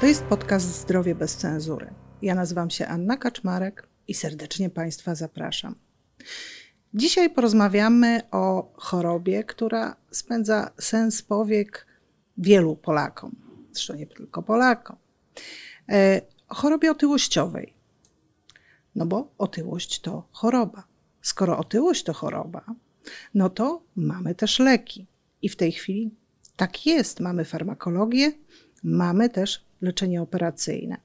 To jest podcast Zdrowie bez cenzury. Ja nazywam się Anna Kaczmarek i serdecznie Państwa zapraszam. Dzisiaj porozmawiamy o chorobie, która spędza sens powiek wielu Polakom, zresztą nie tylko Polakom. E, o chorobie otyłościowej. No bo otyłość to choroba. Skoro otyłość to choroba, no to mamy też leki. I w tej chwili tak jest. Mamy farmakologię, mamy też leczenie operacyjne.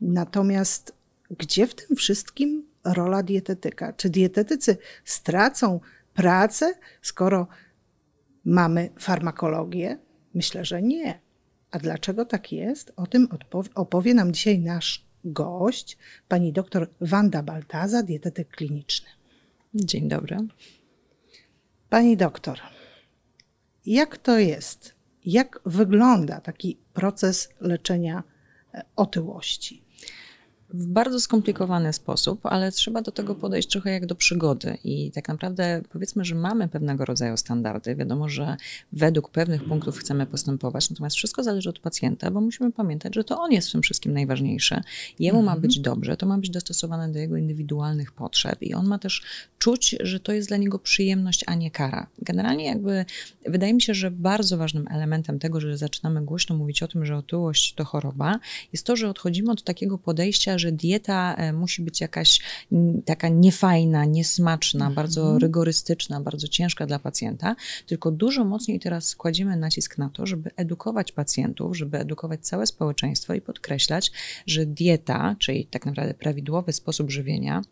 Natomiast gdzie w tym wszystkim rola dietetyka? Czy dietetycy stracą pracę, skoro mamy farmakologię? Myślę, że nie. A dlaczego tak jest? O tym opowie nam dzisiaj nasz gość, pani doktor Wanda Baltaza, dietetyk kliniczny. Dzień dobry. Pani doktor, jak to jest? Jak wygląda taki proces leczenia e, otyłości? W bardzo skomplikowany sposób, ale trzeba do tego podejść trochę jak do przygody. I tak naprawdę powiedzmy, że mamy pewnego rodzaju standardy. Wiadomo, że według pewnych punktów chcemy postępować, natomiast wszystko zależy od pacjenta, bo musimy pamiętać, że to on jest w tym wszystkim najważniejszy. Jemu ma być dobrze, to ma być dostosowane do jego indywidualnych potrzeb i on ma też czuć, że to jest dla niego przyjemność, a nie kara. Generalnie jakby wydaje mi się, że bardzo ważnym elementem tego, że zaczynamy głośno mówić o tym, że otyłość to choroba, jest to, że odchodzimy od takiego podejścia, że dieta e, musi być jakaś taka niefajna, niesmaczna, mhm. bardzo rygorystyczna, bardzo ciężka dla pacjenta, tylko dużo mocniej teraz kładziemy nacisk na to, żeby edukować pacjentów, żeby edukować całe społeczeństwo i podkreślać, że dieta, czyli tak naprawdę prawidłowy sposób żywienia,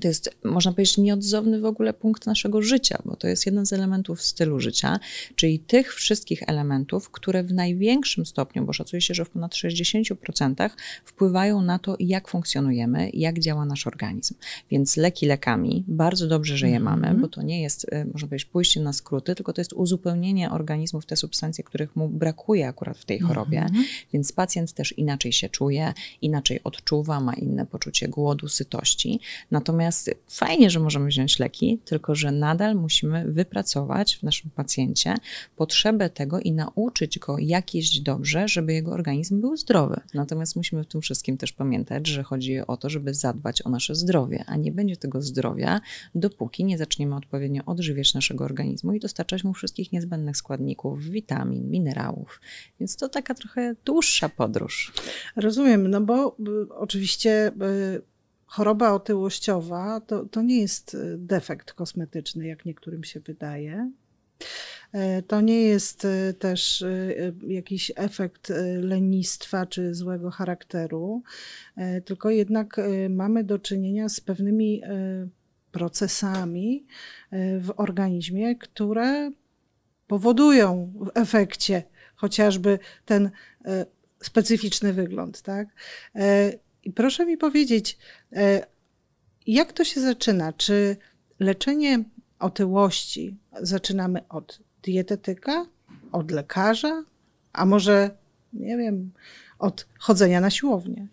to jest, można powiedzieć, nieodzowny w ogóle punkt naszego życia, bo to jest jeden z elementów stylu życia, czyli tych wszystkich elementów, które w największym stopniu, bo szacuje się, że w ponad 60% wpływają na to, jak funkcjonujemy, jak działa nasz organizm. Więc leki lekami, bardzo dobrze, że je mamy, bo to nie jest, e, można powiedzieć, pójście na skróty, tylko to jest uzupełnienie organizmu w te substancje, których mu brakuje akurat w tej chorobie, -hmm. więc pacjent też inaczej się czuje, inaczej odczuwa, ma inne poczucie głodu, sytości. Natomiast Natomiast fajnie, że możemy wziąć leki, tylko że nadal musimy wypracować w naszym pacjencie potrzebę tego i nauczyć go, jak jeść dobrze, żeby jego organizm był zdrowy. Natomiast musimy w tym wszystkim też pamiętać, że chodzi o to, żeby zadbać o nasze zdrowie, a nie będzie tego zdrowia, dopóki nie zaczniemy odpowiednio odżywiać naszego organizmu i dostarczać mu wszystkich niezbędnych składników, witamin, minerałów. Więc to taka trochę dłuższa podróż. Rozumiem, no bo y, oczywiście. Y, choroba otyłościowa to, to nie jest e, defekt kosmetyczny, jak niektórym się wydaje. E, to nie jest e, też jakiś efekt lenistwa czy złego charakteru, tylko jednak mamy do czynienia z pewnymi procesami w organizmie, które powodują w efekcie chociażby ten specyficzny wygląd. Tak? I proszę mi powiedzieć, e, jak to się zaczyna? Czy leczenie otyłości zaczynamy od dietetyka, od lekarza, a może, nie wiem, od chodzenia na siłownię?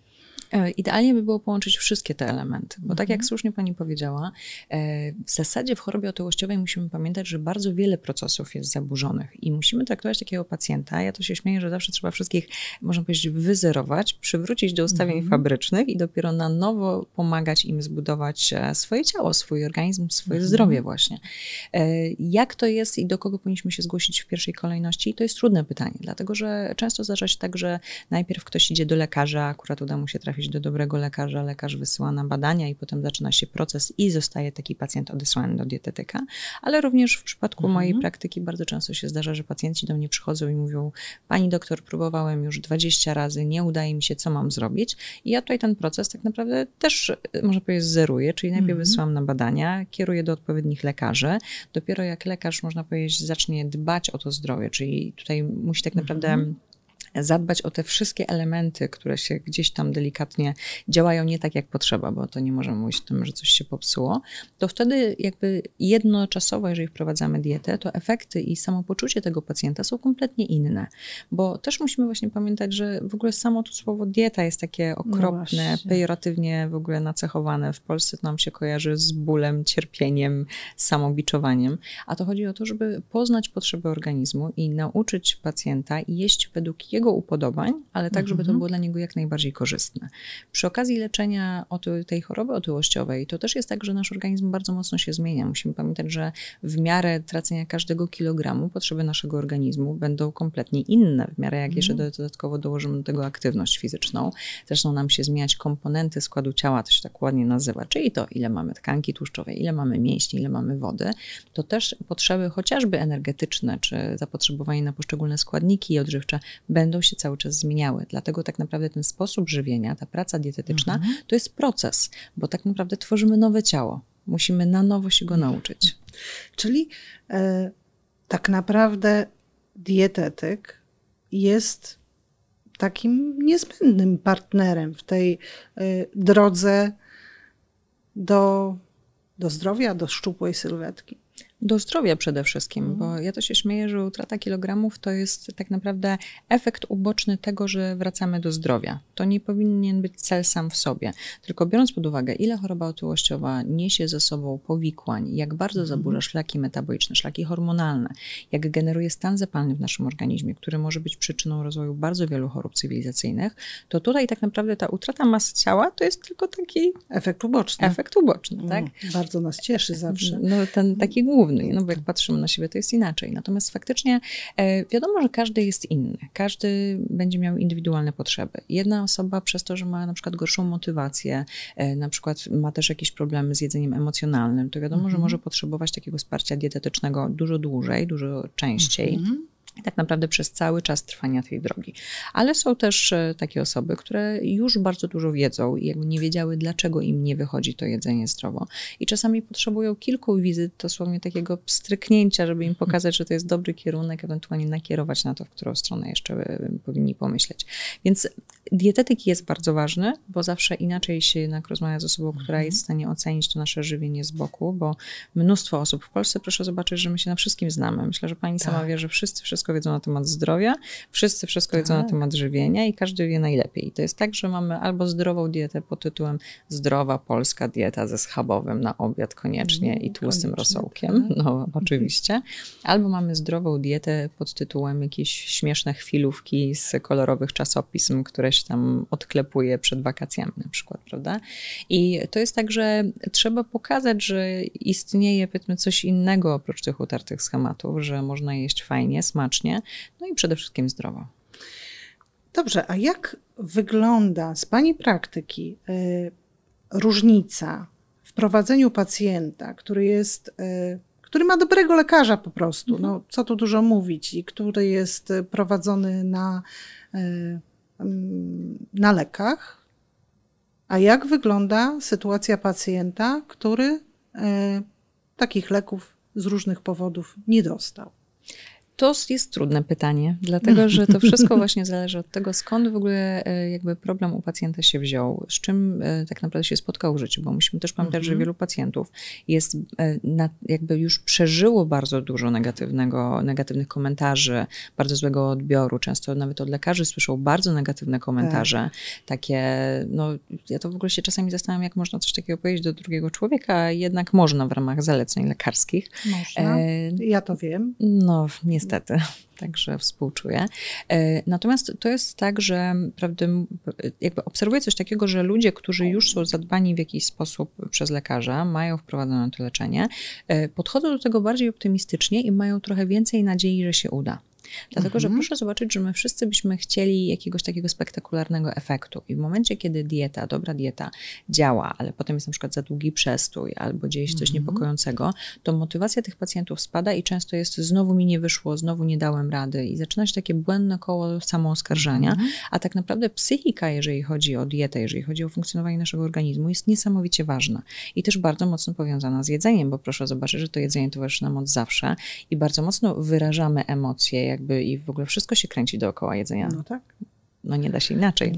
E, idealnie by było połączyć wszystkie te elementy, bo tak jak mhm. słusznie pani powiedziała, e, w zasadzie w chorobie otyłościowej musimy pamiętać, że bardzo wiele procesów jest zaburzonych i musimy traktować takiego pacjenta. Ja to się śmieję, że zawsze trzeba wszystkich, można powiedzieć, wyzerować, przywrócić do ustawień mhm. fabrycznych i dopiero na nowo pomagać im zbudować e, swoje ciało, swój organizm, swoje mhm. zdrowie właśnie. Jak to jest i do kogo powinniśmy się zgłosić w pierwszej kolejności? To jest trudne pytanie, dlatego że często zdarza się tak, że najpierw ktoś idzie do lekarza, akurat uda mu się trafić trafić do dobrego lekarza, lekarz wysyła na badania i potem zaczyna się proces i zostaje taki pacjent odesłany do dietetyka. Ale również w przypadku mhm. mojej praktyki bardzo często się zdarza, że pacjenci do mnie przychodzą i mówią: Pani doktor, próbowałem już 20 razy, nie udaje mi się, co mam zrobić. I ja tutaj ten proces tak naprawdę też, można powiedzieć, zeruję, czyli najpierw mhm. wysyłam na badania, kieruję do odpowiednich lekarzy. Dopiero jak lekarz, można powiedzieć, zacznie dbać o to zdrowie, czyli tutaj musi tak naprawdę. Mhm zadbać o te wszystkie elementy, które się gdzieś tam delikatnie działają nie tak jak potrzeba, bo to nie możemy mówić o tym, że coś się popsuło, to wtedy jakby jednoczasowo, jeżeli wprowadzamy dietę, to efekty i samopoczucie tego pacjenta są kompletnie inne, bo też musimy właśnie pamiętać, że w ogóle samo to słowo dieta jest takie no okropne, no pejoratywnie w ogóle nacechowane. W Polsce to nam się kojarzy z bólem, cierpieniem, samobiczowaniem, a to chodzi o to, żeby poznać potrzeby organizmu i nauczyć pacjenta jeść według jego jego upodobań, ale tak, żeby to Mhm. było dla niego jak najbardziej korzystne. Przy okazji leczenia oty- tej choroby otyłościowej, to też jest tak, że nasz organizm bardzo mocno się zmienia. Musimy pamiętać, że w miarę tracenia każdego kilogramu potrzeby naszego organizmu będą kompletnie inne, w miarę jak jeszcze Mhm. dodatkowo dołożymy do tego aktywność fizyczną. Zaczną nam się zmieniać komponenty składu ciała, to się tak ładnie nazywa, czyli to, ile mamy tkanki tłuszczowej, ile mamy mięśni, ile mamy wody, to też potrzeby chociażby energetyczne, czy zapotrzebowanie na poszczególne składniki odżywcze będą się cały czas zmieniały. Dlatego tak naprawdę ten sposób żywienia, ta praca dietetyczna, to jest proces, bo tak naprawdę tworzymy nowe ciało. Musimy na nowo się go nauczyć. Czyli e, tak naprawdę dietetyk jest takim niezbędnym partnerem w tej e, drodze do, do zdrowia, do szczupłej sylwetki. Do zdrowia przede wszystkim, bo ja to się śmieję, że utrata kilogramów to jest tak naprawdę efekt uboczny tego, że wracamy do zdrowia. To nie powinien być cel sam w sobie, tylko biorąc pod uwagę, ile choroba otyłościowa niesie ze sobą powikłań, jak bardzo zaburza szlaki metaboliczne, szlaki hormonalne, jak generuje stan zapalny w naszym organizmie, który może być przyczyną rozwoju bardzo wielu chorób cywilizacyjnych, to tutaj tak naprawdę ta utrata masy ciała to jest tylko taki Efekt uboczny. efekt uboczny, tak? Mm, Bardzo nas cieszy zawsze. No ten taki główny, no bo jak patrzymy na siebie, to jest inaczej. Natomiast faktycznie e, wiadomo, że każdy jest inny. Każdy będzie miał indywidualne potrzeby. Jedna osoba przez to, że ma na przykład gorszą motywację, e, na przykład ma też jakieś problemy z jedzeniem emocjonalnym, to wiadomo, że może potrzebować takiego wsparcia dietetycznego dużo dłużej, dużo częściej. Mhm. Tak naprawdę przez cały czas trwania tej drogi. Ale są też e, takie osoby, które już bardzo dużo wiedzą i jakby nie wiedziały, dlaczego im nie wychodzi to jedzenie zdrowo. I czasami potrzebują kilku wizyt, dosłownie takiego stryknięcia, żeby im pokazać, że to jest dobry kierunek, ewentualnie nakierować na to, w którą stronę jeszcze e, powinni pomyśleć. Więc dietetyk jest bardzo ważny, bo zawsze inaczej się jednak rozmawia z osobą, która jest w stanie ocenić to nasze żywienie z boku, bo mnóstwo osób w Polsce, proszę zobaczyć, że my się na wszystkim znamy. Myślę, że pani sama Tak. wie, że wszyscy wszystko wiedzą na temat zdrowia, wszyscy wszystko wiedzą na Tak. temat żywienia i każdy wie najlepiej. I to jest tak, że mamy albo zdrową dietę pod tytułem zdrowa polska dieta ze schabowym na obiad koniecznie i tłustym Koniecznie, rosołkiem, tak. no oczywiście, albo mamy zdrową dietę pod tytułem jakieś śmieszne chwilówki z kolorowych czasopism, które tam odklepuje przed wakacjami na przykład, prawda? I to jest tak, że trzeba pokazać, że istnieje powiedzmy coś innego oprócz tych utartych schematów, że można jeść fajnie, smacznie, no i przede wszystkim zdrowo. Dobrze, a jak wygląda z Pani praktyki y, różnica w prowadzeniu pacjenta, który jest, y, który ma dobrego lekarza po prostu, no co tu dużo mówić, i który jest prowadzony na, y, na lekach, a jak wygląda sytuacja pacjenta, który y, takich leków z różnych powodów nie dostał? To jest trudne pytanie, dlatego że to wszystko właśnie zależy od tego, skąd w ogóle e, jakby problem u pacjenta się wziął, z czym e, tak naprawdę się spotkał w życiu, bo musimy też pamiętać, że Mhm. wielu pacjentów jest e, na, jakby już przeżyło bardzo dużo negatywnego, negatywnych komentarzy, bardzo złego odbioru. Często nawet od lekarzy słyszą bardzo negatywne komentarze. Takie, no ja to w ogóle się czasami zastanawiam, jak można coś takiego powiedzieć do drugiego człowieka, a jednak można w ramach zaleceń lekarskich. Można. E, Ja to wiem. no, niestety, także współczuję. E, Natomiast to jest tak, że prawdę, jakby obserwuję coś takiego, że ludzie, którzy już są zadbani w jakiś sposób przez lekarza, mają wprowadzone to leczenie, e, podchodzą do tego bardziej optymistycznie i mają trochę więcej nadziei, że się uda. Dlatego, że Mhm. proszę zobaczyć, że my wszyscy byśmy chcieli jakiegoś takiego spektakularnego efektu. I w momencie, kiedy dieta, dobra dieta działa, ale potem jest na przykład za długi przestój albo dzieje się coś Mhm. niepokojącego, to motywacja tych pacjentów spada i często jest znowu mi nie wyszło, znowu nie dałem rady i zaczyna się takie błędne koło samooskarżania, Mhm. a tak naprawdę psychika, jeżeli chodzi o dietę, jeżeli chodzi o funkcjonowanie naszego organizmu, jest niesamowicie ważna i też bardzo mocno powiązana z jedzeniem, bo proszę zobaczyć, że to jedzenie towarzyszy nam od zawsze i bardzo mocno wyrażamy emocje jakby i w ogóle wszystko się kręci dookoła jedzenia. No tak. No nie da się inaczej.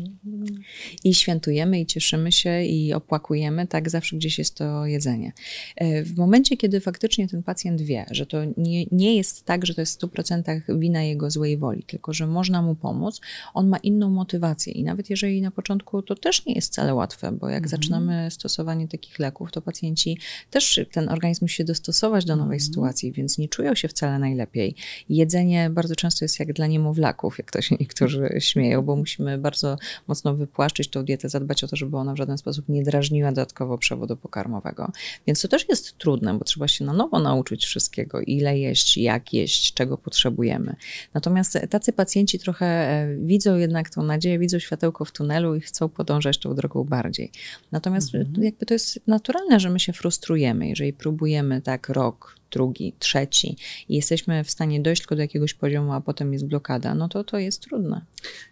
I świętujemy, i cieszymy się, i opłakujemy, tak zawsze gdzieś jest to jedzenie. E, w momencie, kiedy faktycznie ten pacjent wie, że to nie, nie jest tak, że to jest w 100% wina jego złej woli, tylko że można mu pomóc, on ma inną motywację. I nawet jeżeli na początku to też nie jest wcale łatwe, bo jak mhm. zaczynamy stosowanie takich leków, to pacjenci też ten organizm musi się dostosować do nowej mhm. sytuacji, więc nie czują się wcale najlepiej. Jedzenie bardzo często jest jak dla niemowlaków, jak to się niektórzy śmieją, bo musimy bardzo mocno wypłaszczyć tą dietę, zadbać o to, żeby ona w żaden sposób nie drażniła dodatkowo przewodu pokarmowego. Więc to też jest trudne, bo trzeba się na nowo nauczyć wszystkiego, ile jeść, jak jeść, czego potrzebujemy. Natomiast tacy pacjenci trochę e, widzą jednak tą nadzieję, widzą światełko w tunelu i chcą podążać tą drogą bardziej. Natomiast mhm. jakby to jest naturalne, że my się frustrujemy, jeżeli próbujemy tak rok, drugi, trzeci i jesteśmy w stanie dojść tylko do jakiegoś poziomu, a potem jest blokada, no to to jest trudne.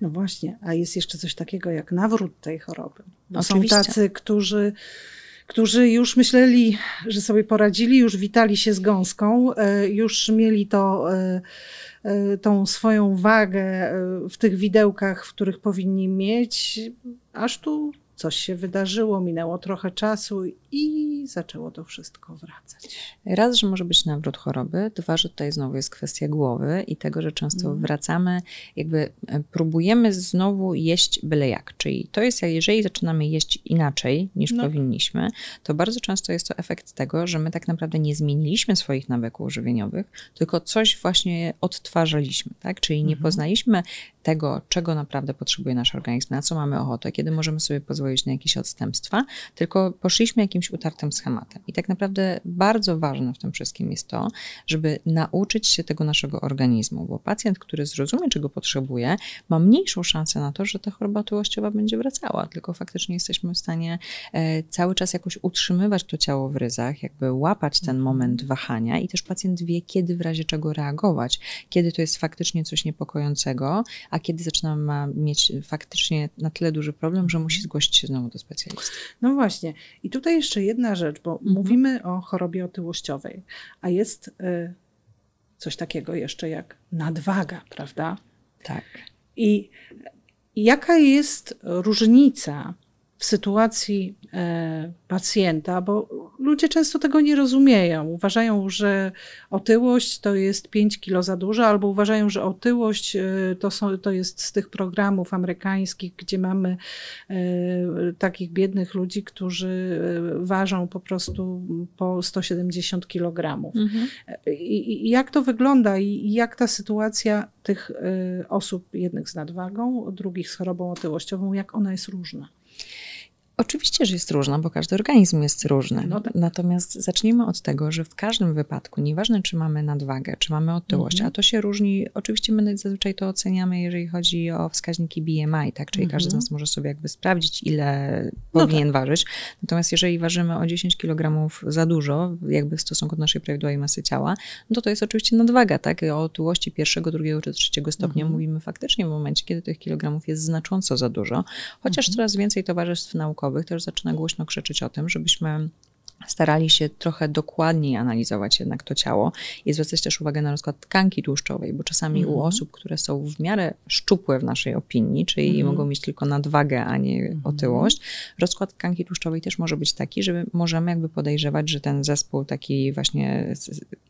No właśnie, a jest jeszcze coś takiego jak nawrót tej choroby. Bo Oczywiście. są tacy, którzy którzy już myśleli, że sobie poradzili, już witali się z gąską, e, już mieli to, e, e, tą swoją wagę w tych widełkach, w których powinni mieć, aż tu coś się wydarzyło, minęło trochę czasu i zaczęło to wszystko wracać. Raz, że może być nawrót choroby, dwa, że tutaj znowu jest kwestia głowy i tego, że często mm. wracamy, jakby e, próbujemy znowu jeść byle jak. Czyli to jest, jeżeli zaczynamy jeść inaczej niż no. powinniśmy, to bardzo często jest to efekt tego, że my tak naprawdę nie zmieniliśmy swoich nawyków żywieniowych, tylko coś właśnie odtwarzaliśmy, tak? Czyli nie mm poznaliśmy tego, czego naprawdę potrzebuje nasz organizm, na co mamy ochotę, kiedy możemy sobie pozwolić na jakieś odstępstwa, tylko poszliśmy jakimś utartym schematem. I tak naprawdę bardzo ważne w tym wszystkim jest to, żeby nauczyć się tego naszego organizmu, bo pacjent, który zrozumie, czego potrzebuje, ma mniejszą szansę na to, że ta choroba otyłościowa będzie wracała, tylko faktycznie jesteśmy w stanie e, cały czas jakoś utrzymywać to ciało w ryzach, jakby łapać ten moment wahania i też pacjent wie, kiedy w razie czego reagować, kiedy to jest faktycznie coś niepokojącego, a kiedy zaczynamy mieć faktycznie na tyle duży problem, że musi zgłosić się znowu do specjalisty. No właśnie. I tutaj jeszcze jedna rzecz, bo mhm. mówimy o chorobie otyłościowej, a jest y, coś takiego jeszcze jak nadwaga, prawda? Tak. I jaka jest różnica w sytuacji e, pacjenta, bo ludzie często tego nie rozumieją. Uważają, że otyłość to jest 5 kilo za dużo, albo uważają, że otyłość e, to, są, to jest z tych programów amerykańskich, gdzie mamy e, takich biednych ludzi, którzy ważą po prostu po 170 kg. Mhm. I, I jak to wygląda i jak ta sytuacja tych osób, jednych z nadwagą, drugich z chorobą otyłościową, jak ona jest różna? Oczywiście, że jest różna, bo każdy organizm jest różny. No tak. Natomiast zacznijmy od tego, że w każdym wypadku, nieważne czy mamy nadwagę, czy mamy otyłość, mhm. a to się różni, oczywiście my zazwyczaj to oceniamy, jeżeli chodzi o wskaźniki BMI, tak? Czyli mhm. każdy z mhm. nas może sobie jakby sprawdzić, ile no powinien tak. ważyć. Natomiast jeżeli ważymy o 10 kg za dużo, jakby w stosunku do naszej prawidłowej masy ciała, no to to jest oczywiście nadwaga, tak? O otyłości pierwszego, drugiego czy trzeciego stopnia mhm. mówimy faktycznie w momencie, kiedy tych kilogramów jest znacząco za dużo, chociaż mhm. coraz więcej towarzystw naukowych naukowych też zaczyna głośno krzyczeć o tym, żebyśmy starali się trochę dokładniej analizować jednak to ciało i zwracać też uwagę na rozkład tkanki tłuszczowej, bo czasami mm u mhm. osób, które są w miarę szczupłe w naszej opinii, czyli mm -hmm. mogą mieć tylko nadwagę, a nie mm -hmm. otyłość, rozkład tkanki tłuszczowej też może być taki, że możemy jakby podejrzewać, że ten zespół taki właśnie,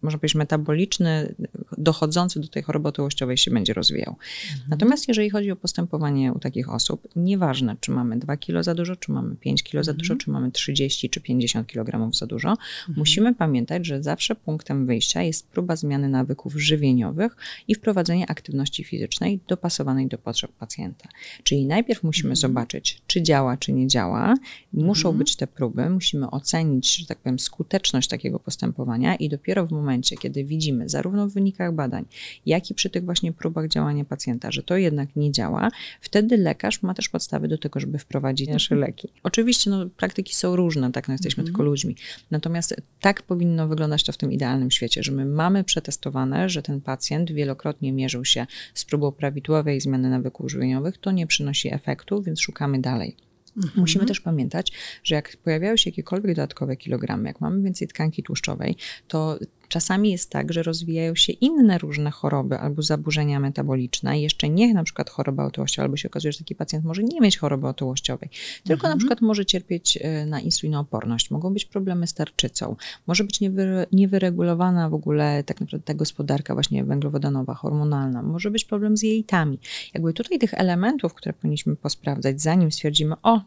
można powiedzieć metaboliczny, dochodzący do tej choroby otyłościowej się będzie rozwijał. Mhm. Natomiast jeżeli chodzi o postępowanie u takich osób, nieważne czy mamy 2 kilo za dużo, czy mamy 5 kilo za dużo, mhm. czy mamy 30 czy 50 kg za dużo, mhm. musimy pamiętać, że zawsze punktem wyjścia jest próba zmiany nawyków żywieniowych i wprowadzenie aktywności fizycznej dopasowanej do potrzeb pacjenta. Czyli najpierw musimy mhm. zobaczyć, czy działa, czy nie działa. Muszą mhm. być te próby, musimy ocenić, że tak powiem, skuteczność takiego postępowania i dopiero w momencie, kiedy widzimy zarówno w wynikach badań, jak i przy tych właśnie próbach działania pacjenta, że to jednak nie działa, wtedy lekarz ma też podstawy do tego, żeby wprowadzić nasze mhm. leki. Oczywiście no, praktyki są różne, tak, no jesteśmy tylko ludźmi, Natomiast tak powinno wyglądać to w tym idealnym świecie, że my mamy przetestowane, że ten pacjent wielokrotnie mierzył się z próbą prawidłowej zmiany nawyków żywieniowych, to nie przynosi efektu, więc szukamy dalej. Mhm. Musimy też pamiętać, że jak pojawiają się jakiekolwiek dodatkowe kilogramy, jak mamy więcej tkanki tłuszczowej, to Czasami jest tak, że rozwijają się inne różne choroby albo zaburzenia metaboliczne, jeszcze nie na przykład choroba otyłościowa, albo się okazuje, że taki pacjent może nie mieć choroby otyłościowej, tylko mhm. na przykład może cierpieć e, na insulinooporność, mogą być problemy z tarczycą, może być niewyre, niewyregulowana w ogóle tak naprawdę ta gospodarka właśnie węglowodanowa, hormonalna, może być problem z jelitami. Jakby tutaj tych elementów, które powinniśmy posprawdzać, zanim stwierdzimy, o,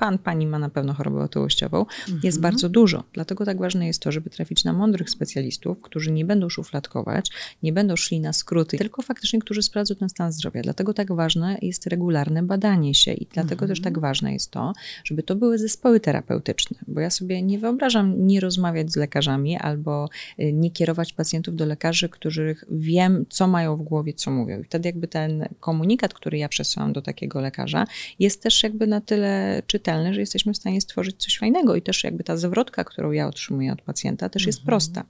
pan, pani ma na pewno chorobę otyłościową, mhm. jest bardzo dużo. Dlatego tak ważne jest to, żeby trafić na mądrych specjalistów, którzy nie będą szufladkować, nie będą szli na skróty, tylko faktycznie, którzy sprawdzą ten stan zdrowia. Dlatego tak ważne jest regularne badanie się i dlatego mhm. też tak ważne jest to, żeby to były zespoły terapeutyczne, bo ja sobie nie wyobrażam nie rozmawiać z lekarzami albo y, nie kierować pacjentów do lekarzy, których wiem, co mają w głowie, co mówią. I wtedy jakby ten komunikat, który ja przesyłam do takiego lekarza, jest też jakby na tyle czytelny, że jesteśmy w stanie stworzyć coś fajnego i też jakby ta zwrotka, którą ja otrzymuję od pacjenta, też jest mhm. prosta.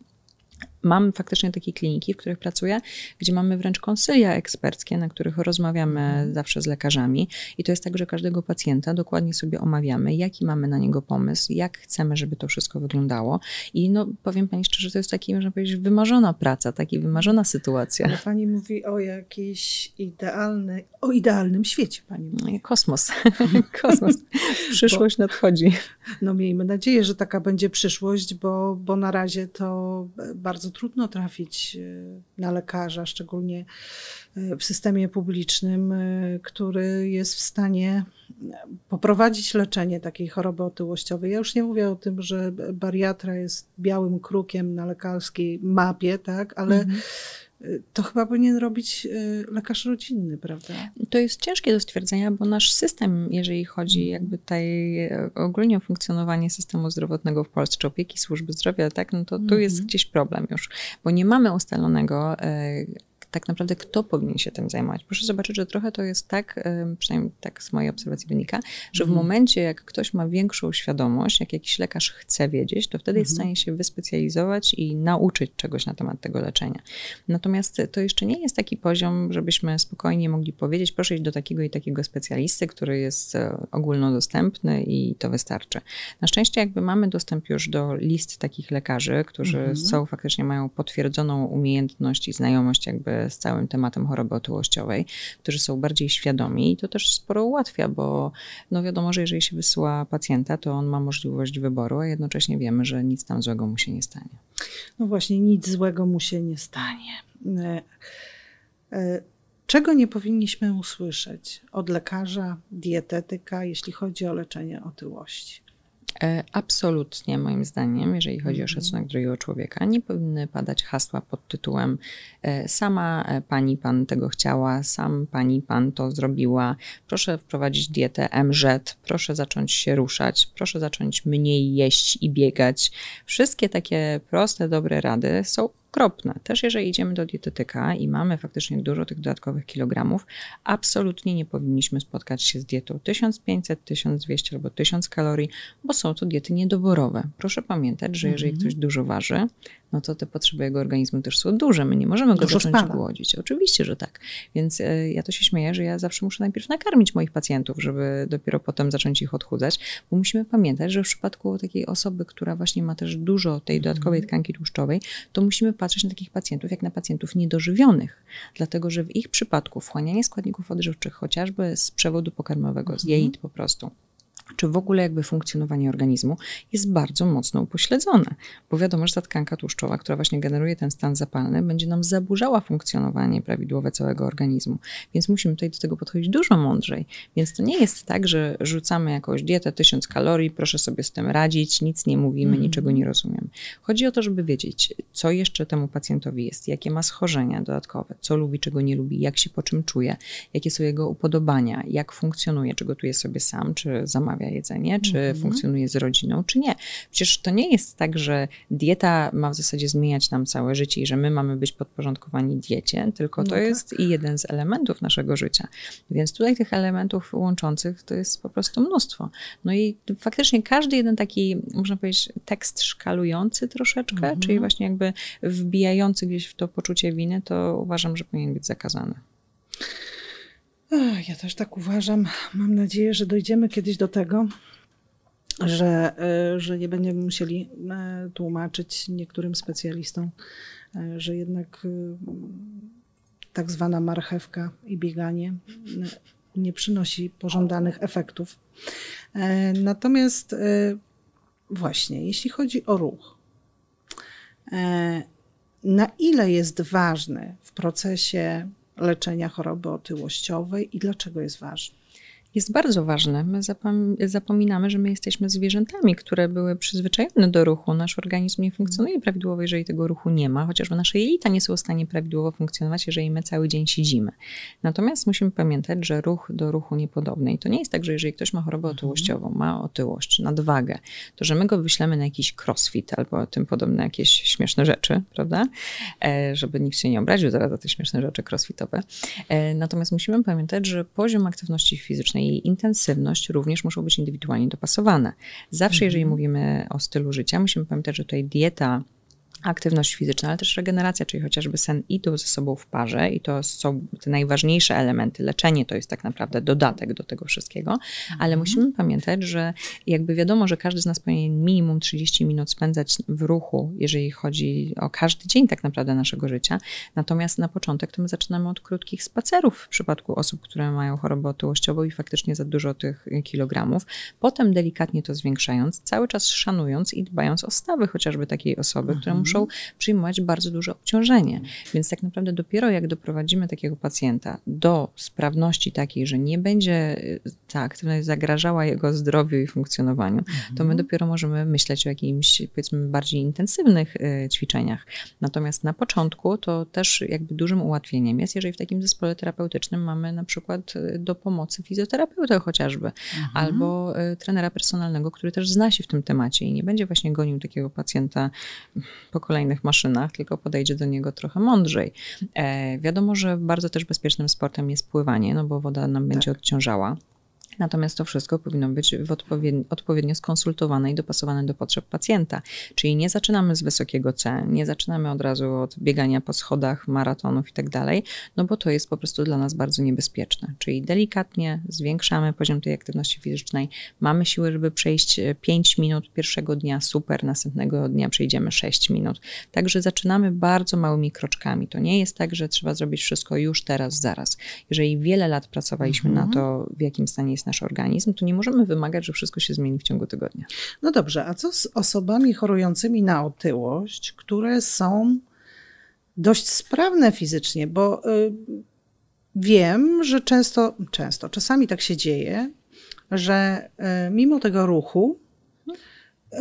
Mam faktycznie takie kliniki, w których pracuję, gdzie mamy wręcz konsylia eksperckie, na których rozmawiamy mhm. zawsze z lekarzami. I to jest tak, że każdego pacjenta dokładnie sobie omawiamy, jaki mamy na niego pomysł, jak chcemy, żeby to wszystko wyglądało. I no, powiem Pani szczerze, to jest taki, można powiedzieć, wymarzona praca, taka wymarzona sytuacja. Ale Pani mówi o jakiejś idealnej, o idealnym świecie Pani mówi. Kosmos. kosmos. Przyszłość bo, nadchodzi. No miejmy nadzieję, że taka będzie przyszłość, bo, bo na razie to bardzo trudno trafić e, na lekarza, szczególnie w systemie publicznym, e, który jest w stanie poprowadzić leczenie takiej choroby otyłościowej. Ja już nie mówię o tym, że bariatra jest białym krukiem na lekarskiej mapie, tak, ale mhm to chyba powinien robić lekarz rodzinny, prawda? To jest ciężkie do stwierdzenia, bo nasz system, jeżeli chodzi jakby tutaj e, ogólnie o funkcjonowanie systemu zdrowotnego w Polsce, czy opieki służby zdrowia, tak, no to tu jest mhm. gdzieś problem już, bo nie mamy ustalonego e, tak naprawdę kto powinien się tym zajmować. Proszę zobaczyć, że trochę to jest tak, przynajmniej tak z mojej obserwacji wynika, że w mhm. momencie, jak ktoś ma większą świadomość, jak jakiś lekarz chce wiedzieć, to wtedy jest w mhm. stanie się wyspecjalizować i nauczyć czegoś na temat tego leczenia. Natomiast to jeszcze nie jest taki poziom, żebyśmy spokojnie mogli powiedzieć, proszę iść do takiego i takiego specjalisty, który jest e, ogólnodostępny i to wystarczy. Na szczęście jakby mamy dostęp już do list takich lekarzy, którzy mhm. są faktycznie mają potwierdzoną umiejętność i znajomość jakby z całym tematem choroby otyłościowej, którzy są bardziej świadomi i to też sporo ułatwia, bo no wiadomo, że jeżeli się wysyła pacjenta, to on ma możliwość wyboru, a jednocześnie wiemy, że nic tam złego mu się nie stanie. No właśnie, nic złego mu się nie stanie. E, e, czego nie powinniśmy usłyszeć od lekarza, dietetyka, jeśli chodzi o leczenie otyłości? E, absolutnie, moim zdaniem, jeżeli chodzi o mhm. szacunek drugiego człowieka, nie powinny padać hasła pod tytułem e, sama e, pani pan tego chciała, sam pani pan to zrobiła, proszę wprowadzić dietę MZ, proszę zacząć się ruszać, proszę zacząć mniej jeść i biegać. Wszystkie takie proste, dobre rady są okropne. Też jeżeli idziemy do dietetyka i mamy faktycznie dużo tych dodatkowych kilogramów, absolutnie nie powinniśmy spotkać się z dietą 1500, 1200 albo 1000 kalorii, bo są to diety niedoborowe. Proszę pamiętać, że jeżeli -hmm. ktoś dużo waży, no to te potrzeby jego organizmu też są duże. My nie możemy go Dużo zacząć spada. głodzić. Oczywiście, że tak. Więc e, ja to się śmieję, że ja zawsze muszę najpierw nakarmić moich pacjentów, żeby dopiero potem zacząć ich odchudzać, bo musimy pamiętać, że w przypadku takiej osoby, która właśnie ma też dużo tej dodatkowej mhm. tkanki tłuszczowej, to musimy patrzeć na takich pacjentów jak na pacjentów niedożywionych, dlatego że w ich przypadku wchłanianie składników odżywczych, chociażby z przewodu pokarmowego, z mhm. jajit po prostu, czy w ogóle jakby funkcjonowanie organizmu jest bardzo mocno upośledzone, bo wiadomo, że ta tkanka tłuszczowa, która właśnie generuje ten stan zapalny, będzie nam zaburzała funkcjonowanie prawidłowe całego organizmu, więc musimy tutaj do tego podchodzić dużo mądrzej. Więc to nie jest tak, że rzucamy jakąś dietę 1000 kalorii, proszę sobie z tym radzić, nic nie mówimy, mm. niczego nie rozumiemy. Chodzi o to, żeby wiedzieć, co jeszcze temu pacjentowi jest, jakie ma schorzenia dodatkowe, co lubi, czego nie lubi, jak się po czym czuje, jakie są jego upodobania, jak funkcjonuje, czy gotuje sobie sam, czy zamawia jedzenie, czy mhm. funkcjonuje z rodziną, czy nie. Przecież to nie jest tak, że dieta ma w zasadzie zmieniać nam całe życie i że my mamy być podporządkowani diecie, tylko to no tak. jest i jeden z elementów naszego życia. Więc tutaj tych elementów łączących to jest po prostu mnóstwo. No i faktycznie każdy jeden taki, można powiedzieć, tekst szkalujący troszeczkę, mhm. czyli właśnie jakby wbijający gdzieś w to poczucie winy, to uważam, że powinien być zakazany. Ja też tak uważam. Mam nadzieję, że dojdziemy kiedyś do tego, że, e, że nie będziemy musieli e, tłumaczyć niektórym specjalistom, e, że jednak tak zwana marchewka i bieganie nie przynosi pożądanych efektów. Natomiast właśnie, jeśli chodzi o ruch, na ile jest ważny w procesie leczenia choroby otyłościowej i dlaczego jest ważny? Jest bardzo ważne. My zapominamy, że my jesteśmy zwierzętami, które były przyzwyczajone do ruchu. Nasz organizm nie funkcjonuje prawidłowo, jeżeli tego ruchu nie ma, chociażby nasze jelita nie są w stanie prawidłowo funkcjonować, jeżeli my cały dzień siedzimy. Natomiast musimy pamiętać, że ruch do ruchu niepodobny. I to nie jest tak, że jeżeli ktoś ma chorobę mhm. otyłościową, ma otyłość, nadwagę, to że my go wyślemy na jakiś crossfit albo tym podobne jakieś śmieszne rzeczy, prawda? E, żeby nikt się nie obraził zaraz za te śmieszne rzeczy crossfitowe. E, natomiast musimy pamiętać, że poziom aktywności fizycznej i intensywność również muszą być indywidualnie dopasowane. Zawsze, jeżeli mhm. mówimy o stylu życia, musimy pamiętać, że tutaj dieta aktywność fizyczna, ale też regeneracja, czyli chociażby sen idą ze sobą w parze i to są te najważniejsze elementy. Leczenie to jest tak naprawdę dodatek do tego wszystkiego, ale mhm. musimy pamiętać, że jakby wiadomo, że każdy z nas powinien minimum 30 minut spędzać w ruchu, jeżeli chodzi o każdy dzień tak naprawdę naszego życia. Natomiast na początek to my zaczynamy od krótkich spacerów w przypadku osób, które mają chorobę otyłościową i faktycznie za dużo tych kilogramów. Potem delikatnie to zwiększając, cały czas szanując i dbając o stawy chociażby takiej osoby, która muszą muszą przyjmować bardzo duże obciążenie. Więc tak naprawdę dopiero jak doprowadzimy takiego pacjenta do sprawności takiej, że nie będzie y, ta aktywność zagrażała jego zdrowiu i funkcjonowaniu, to my mhm. dopiero możemy myśleć o jakimś powiedzmy bardziej intensywnych y, ćwiczeniach. Natomiast na początku to też jakby dużym ułatwieniem jest, jeżeli w takim zespole terapeutycznym mamy na przykład y, do pomocy fizjoterapeutę chociażby, mhm. albo trenera personalnego, który też zna się w tym temacie i nie będzie właśnie gonił takiego pacjenta po kolejnych maszynach, tylko podejdzie do niego trochę mądrzej. E, wiadomo, że bardzo też bezpiecznym sportem jest pływanie, no bo woda nam będzie tak. odciążała. Natomiast to wszystko powinno być odpowiednio, odpowiednio skonsultowane i dopasowane do potrzeb pacjenta. Czyli nie zaczynamy z wysokiego C, nie zaczynamy od razu od biegania po schodach, maratonów i tak dalej, no bo to jest po prostu dla nas bardzo niebezpieczne. Czyli delikatnie zwiększamy poziom tej aktywności fizycznej, mamy siłę, żeby przejść 5 minut pierwszego dnia, super, następnego dnia przejdziemy 6 minut. Także zaczynamy bardzo małymi kroczkami. To nie jest tak, że trzeba zrobić wszystko już teraz, zaraz. Jeżeli wiele lat pracowaliśmy mhm. na to, w jakim stanie jest nasz organizm, to nie możemy wymagać, że wszystko się zmieni w ciągu tygodnia. No dobrze, a co z osobami chorującymi na otyłość, które są dość sprawne fizycznie, bo y, wiem, że często, często, czasami tak się dzieje, że y, mimo tego ruchu y,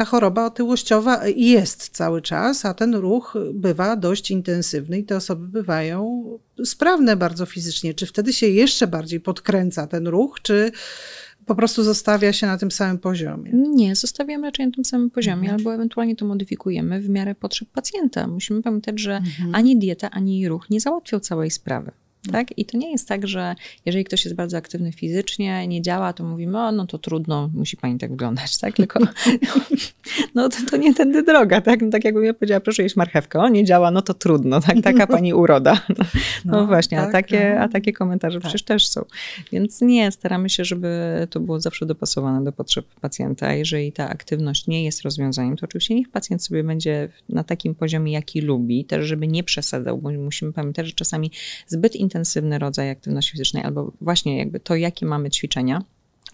ta choroba otyłościowa jest cały czas, a ten ruch bywa dość intensywny i te osoby bywają sprawne bardzo fizycznie. Czy wtedy się jeszcze bardziej podkręca ten ruch, czy po prostu zostawia się na tym samym poziomie? Nie, zostawiamy raczej na tym samym poziomie, mhm. albo ewentualnie to modyfikujemy w miarę potrzeb pacjenta. Musimy pamiętać, że mhm. ani dieta, ani ruch nie załatwią całej sprawy. Tak? I to nie jest tak, że jeżeli ktoś jest bardzo aktywny fizycznie, nie działa, to mówimy, o, no to trudno, musi pani tak wyglądać, tak? Tylko no to, to nie tędy droga, tak? No, tak jakbym ja powiedziała, proszę jeść marchewkę, o, nie działa, no to trudno, tak? Taka pani uroda. No, no, no właśnie, tak, a, takie, no. a takie komentarze tak. przecież też są. Więc nie, staramy się, żeby to było zawsze dopasowane do potrzeb pacjenta. Jeżeli ta aktywność nie jest rozwiązaniem, to oczywiście niech pacjent sobie będzie na takim poziomie, jaki lubi, też żeby nie przesadzał, bo musimy pamiętać, że czasami zbyt intensywny rodzaj aktywności fizycznej, albo właśnie jakby to, jakie mamy ćwiczenia,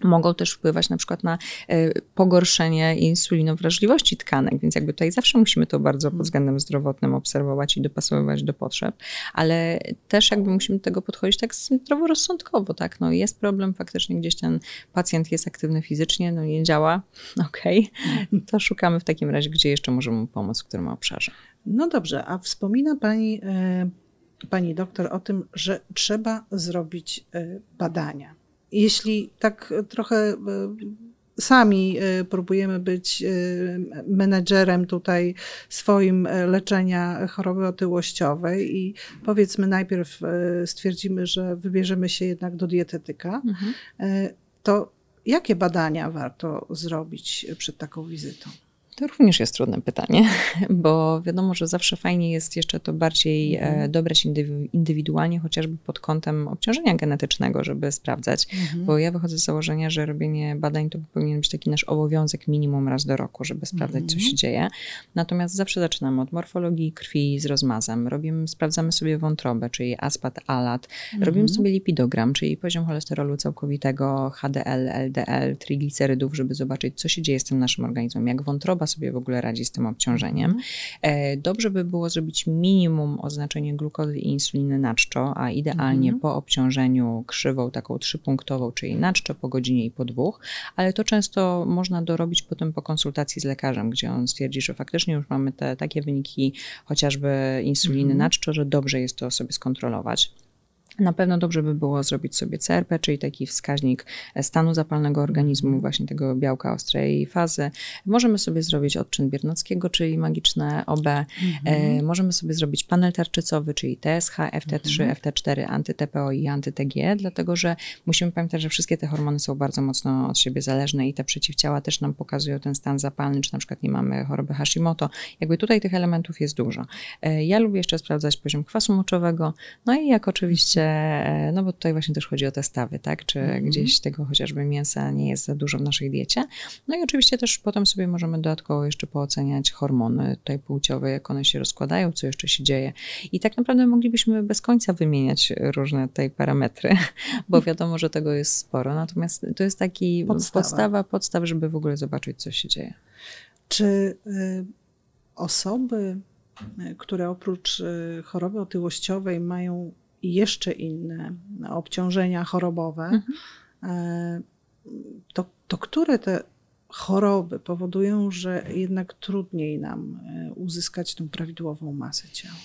mogą też wpływać na przykład na e, pogorszenie insulinowrażliwości tkanek, więc jakby tutaj zawsze musimy to bardzo pod względem zdrowotnym obserwować i dopasowywać do potrzeb, ale też jakby musimy do tego podchodzić tak zdroworozsądkowo, tak, no jest problem, faktycznie gdzieś ten pacjent jest aktywny fizycznie, no nie działa, okej, okay. to szukamy w takim razie, gdzie jeszcze możemy mu pomóc, w którym obszarze. No dobrze, a wspomina Pani e, pani doktor o tym, że trzeba zrobić e, badania. Jeśli tak trochę e, sami e, próbujemy być menedżerem tutaj swoim leczenia choroby otyłościowej i powiedzmy najpierw stwierdzimy, że wybierzemy się jednak do dietetyka, mhm. to jakie badania warto zrobić przed taką wizytą? To również jest trudne pytanie, bo wiadomo, że zawsze fajnie jest jeszcze to bardziej mhm. dobrać indywidualnie, chociażby pod kątem obciążenia genetycznego, żeby sprawdzać, mhm. bo ja wychodzę z założenia, że robienie badań to powinien być taki nasz obowiązek minimum raz do roku, żeby sprawdzać, mhm. co się dzieje. Natomiast zawsze zaczynamy od morfologii krwi z rozmazem, robimy, sprawdzamy sobie wątrobę, czyli aspat, alat, robimy mhm. sobie lipidogram, czyli poziom cholesterolu całkowitego, HDL, LDL, triglicerydów, żeby zobaczyć, co się dzieje z tym naszym organizmem, jak wątroba sobie w ogóle radzi z tym obciążeniem. Mhm. Dobrze by było zrobić minimum oznaczenie glukozy i insuliny na czczo, a idealnie mhm. po obciążeniu krzywą taką trzypunktową, czyli na czczo po godzinie i po dwóch, ale to często można dorobić potem po konsultacji z lekarzem, gdzie on stwierdzi, że faktycznie już mamy te takie wyniki chociażby insuliny mhm. na czczo, że dobrze jest to sobie skontrolować. Na pewno dobrze by było zrobić sobie CRP, czyli taki wskaźnik stanu zapalnego organizmu, mhm. właśnie tego białka ostrej fazy. Możemy sobie zrobić odczyn Biernackiego, czyli magiczne OB. E, mhm. możemy sobie zrobić panel tarczycowy, czyli TSH, FT3, mhm. FT4, anty-TPO i anty-TG, dlatego że musimy pamiętać, że wszystkie te hormony są bardzo mocno od siebie zależne i te przeciwciała też nam pokazują ten stan zapalny, czy na przykład nie mamy choroby Hashimoto. Jakby tutaj tych elementów jest dużo. E, ja lubię jeszcze sprawdzać poziom kwasu moczowego, no i jak oczywiście E, no bo tutaj właśnie też chodzi o te stawy, tak? Czy mm -hmm. gdzieś tego chociażby mięsa nie jest za dużo w naszej diecie. No i oczywiście też potem sobie możemy dodatkowo jeszcze pooceniać hormony tutaj płciowe, jak one się rozkładają, co jeszcze się dzieje. I tak naprawdę moglibyśmy bez końca wymieniać różne tutaj parametry, bo wiadomo, że tego jest sporo. Natomiast to jest taki podstawa, podstawa podstaw, żeby w ogóle zobaczyć, co się dzieje. Czy y, osoby, y, które oprócz y, choroby otyłościowej mają i jeszcze inne obciążenia chorobowe, mhm. E, to, to które te choroby powodują, że jednak trudniej nam e, uzyskać tą prawidłową masę ciała?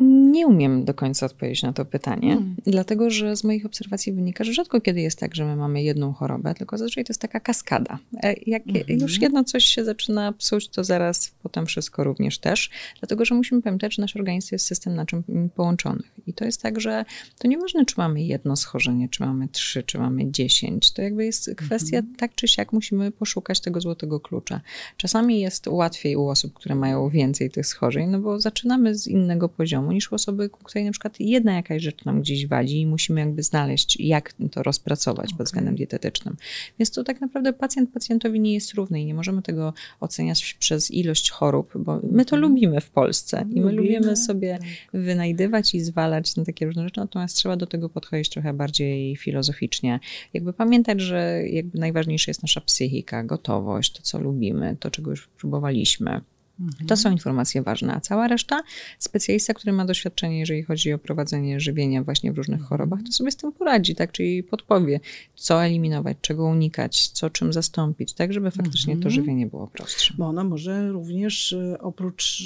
Nie umiem do końca odpowiedzieć na to pytanie, hmm. dlatego że z moich obserwacji wynika, że rzadko kiedy jest tak, że my mamy jedną chorobę, tylko zazwyczaj to jest taka kaskada. E, jak hmm. już jedno coś się zaczyna psuć, to zaraz potem wszystko również też, dlatego że musimy pamiętać, że nasz organizm jest system naczyń połączonych. I to jest tak, że to nieważne, czy mamy jedno schorzenie, czy mamy trzy, czy mamy dziesięć. To jakby jest kwestia hmm. tak czy siak musimy poszukać tego złotego klucza. Czasami jest łatwiej u osób, które mają więcej tych schorzeń, no bo zaczynamy z innego poziomu niż u osoby, u której na przykład jedna jakaś rzecz nam gdzieś wadzi i musimy jakby znaleźć, jak to rozpracować okay. pod względem dietetycznym. Więc to tak naprawdę pacjent pacjentowi nie jest równy i nie możemy tego oceniać przez ilość chorób, bo my to mhm. lubimy w Polsce i my lubimy, lubimy sobie tak. wynajdywać i zwalać na takie różne rzeczy, natomiast trzeba do tego podchodzić trochę bardziej filozoficznie. Jakby pamiętać, że jakby najważniejsza jest nasza psychika, gotowość, to co lubimy, to czego już próbowaliśmy. To są informacje ważne, a cała reszta, specjalista, który ma doświadczenie, jeżeli chodzi o prowadzenie żywienia właśnie w różnych chorobach, to sobie z tym poradzi, tak? Czyli podpowie, co eliminować, czego unikać, co czym zastąpić, tak, żeby faktycznie to mhm. żywienie było prostsze. Bo ono może również y, oprócz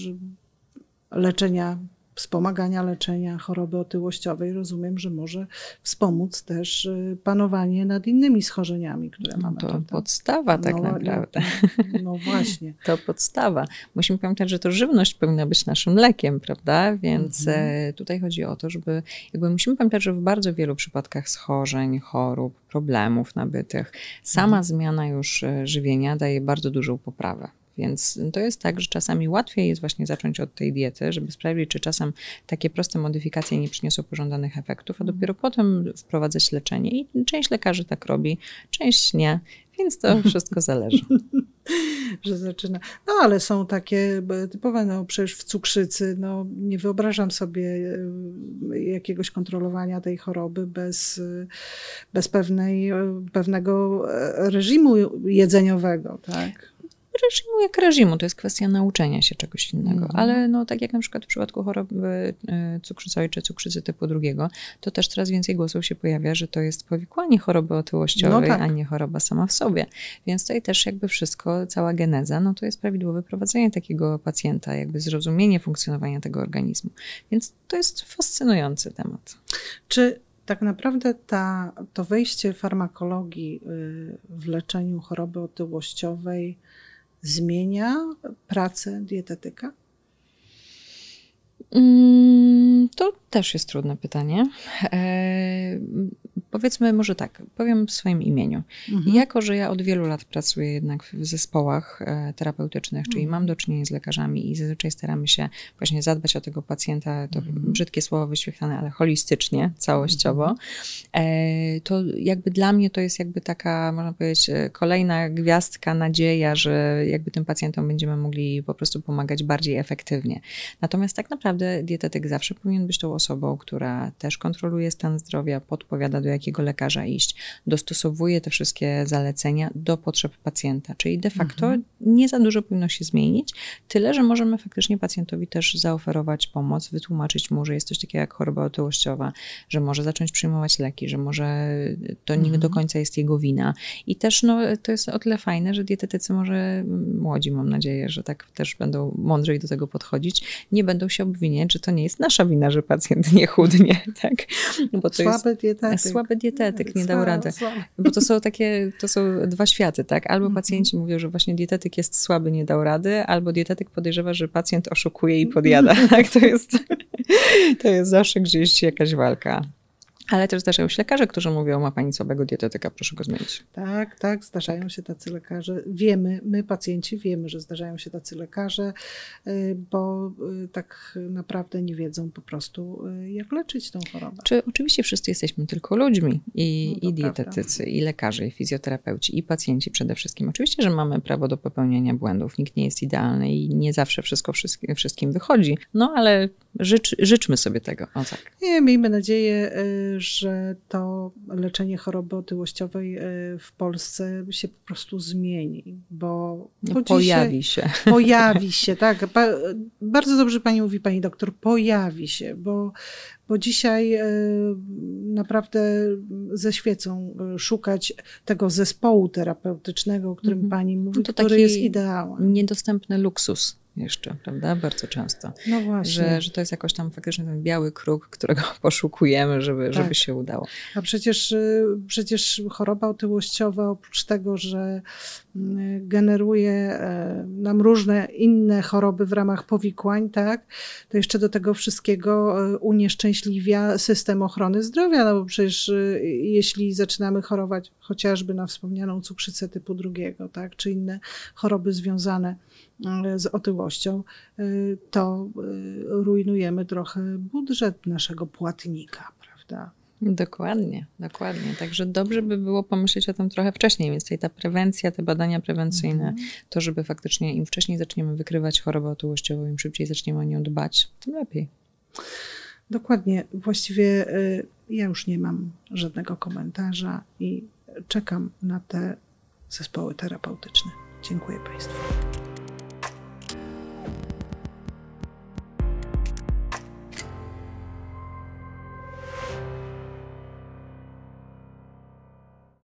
leczenia wspomagania leczenia choroby otyłościowej, rozumiem, że może wspomóc też y, panowanie nad innymi schorzeniami, które no mamy. To prawda? podstawa tak no, naprawdę. No, no właśnie. to podstawa. Musimy pamiętać, że to żywność powinna być naszym lekiem, prawda? Więc mhm. E, tutaj chodzi o to, żeby jakby musimy pamiętać, że w bardzo wielu przypadkach schorzeń, chorób, problemów nabytych, sama mhm. zmiana już e, żywienia daje bardzo dużą poprawę. Więc to jest tak, że czasami łatwiej jest właśnie zacząć od tej diety, żeby sprawdzić, czy czasem takie proste modyfikacje nie przyniosą pożądanych efektów, a dopiero potem wprowadzać leczenie. I część lekarzy tak robi, część nie, więc to wszystko zależy. że zaczyna. No ale są takie typowe, no przecież w cukrzycy, no nie wyobrażam sobie e, jakiegoś kontrolowania tej choroby bez, bez pewnej, pewnego e, reżimu jedzeniowego, tak? Reżimu jak reżimu, to jest kwestia nauczenia się czegoś innego. Mm. Ale no, tak jak na przykład w przypadku choroby e, cukrzycowej czy cukrzycy typu drugiego, to też coraz więcej głosów się pojawia, że to jest powikłanie choroby otyłościowej, no tak. a nie choroba sama w sobie. Więc tutaj też jakby wszystko, cała geneza, no to jest prawidłowe prowadzenie takiego pacjenta, jakby zrozumienie funkcjonowania tego organizmu. Więc to jest fascynujący temat. Czy tak naprawdę ta, to wejście farmakologii y, w leczeniu choroby otyłościowej zmienia pracę dietetyka? Mm, to też jest trudne pytanie. Powiedzmy może tak, powiem w swoim imieniu. Mhm. Jako, że ja od wielu lat pracuję jednak w zespołach e, terapeutycznych, czyli Mhm. mam do czynienia z lekarzami i zazwyczaj staramy się właśnie zadbać o tego pacjenta, to Mhm. brzydkie słowo wyświetlane, ale holistycznie, całościowo, Mhm. e, to jakby dla mnie to jest jakby taka, można powiedzieć, e, kolejna gwiazdka, nadzieja, że jakby tym pacjentom będziemy mogli po prostu pomagać bardziej efektywnie. Natomiast tak naprawdę dietetyk zawsze powinien być tą osobą, która też kontroluje stan zdrowia, podpowiada do jakiego lekarza iść, dostosowuje te wszystkie zalecenia do potrzeb pacjenta. Czyli de facto Mhm. nie za dużo powinno się zmienić, tyle, że możemy faktycznie pacjentowi też zaoferować pomoc, wytłumaczyć mu, że jest coś takiego jak choroba otyłościowa, że może zacząć przyjmować leki, że może to nie Mhm. do końca jest jego wina. I też no, to jest o tyle fajne, że dietetycy może mm, młodzi, mam nadzieję, że tak też będą mądrzej do tego podchodzić, nie będą się obwiniać, że to nie jest nasza wina, że pacjent nie chudnie, tak? Bo to Słaby dietetyk. jest słaby dietetyk, nie dał rady. słaby. Bo to są takie, to są dwa światy, tak? Albo Mhm. pacjenci mówią, że właśnie dietetyk jest słaby, nie dał rady, albo dietetyk podejrzewa, że pacjent oszukuje i podjada. Tak, to jest, to jest zawsze gdzieś jakaś walka. Ale też zdarzają się lekarze, którzy mówią, ma pani słabego dietetyka, proszę go zmienić. Tak, tak, zdarzają się tacy lekarze. Wiemy, my pacjenci wiemy, że zdarzają się tacy lekarze, y, bo y, tak naprawdę nie wiedzą po prostu, y, jak leczyć tą chorobę. Czy oczywiście wszyscy jesteśmy tylko ludźmi i, No i dietetycy, i lekarze, i fizjoterapeuci, i pacjenci przede wszystkim. Oczywiście, że mamy prawo do popełniania błędów. Nikt nie jest idealny i nie zawsze wszystko wszystkim, wychodzi. No ale życz, życzmy sobie tego. O tak. Nie, miejmy nadzieję, że to leczenie choroby otyłościowej y, w Polsce się po prostu zmieni, bo, No, Pojawi się. Dzisiaj pojawi się, tak. Ba, bardzo dobrze pani mówi, pani doktor, pojawi się, bo, bo dzisiaj y, naprawdę ze świecą y, szukać tego zespołu terapeutycznego, o którym Mhm. pani mówi, No to który jest ideałem. Niedostępny luksus jeszcze, prawda? Bardzo często. No właśnie. Że, że to jest jakoś tam faktycznie ten biały kruk, którego poszukujemy, żeby, Tak. żeby się udało. A przecież, y, przecież choroba otyłościowa, oprócz tego, że y, generuje e, nam różne inne choroby w ramach powikłań, tak, to jeszcze do tego wszystkiego e, unieszczęśliwia system ochrony zdrowia, no bo przecież y, jeśli zaczynamy chorować chociażby na wspomnianą cukrzycę typu drugiego, tak, czy inne choroby związane z otyłością, y, to y, rujnujemy trochę budżet naszego płatnika, prawda? Dokładnie, dokładnie. Także dobrze by było pomyśleć o tym trochę wcześniej, więc tutaj ta prewencja, te badania prewencyjne, Mhm. to żeby faktycznie im wcześniej zaczniemy wykrywać chorobę otyłościową, im szybciej zaczniemy o nią dbać, tym lepiej. Dokładnie. Właściwie ja już nie mam żadnego komentarza i czekam na te zespoły terapeutyczne. Dziękuję Państwu.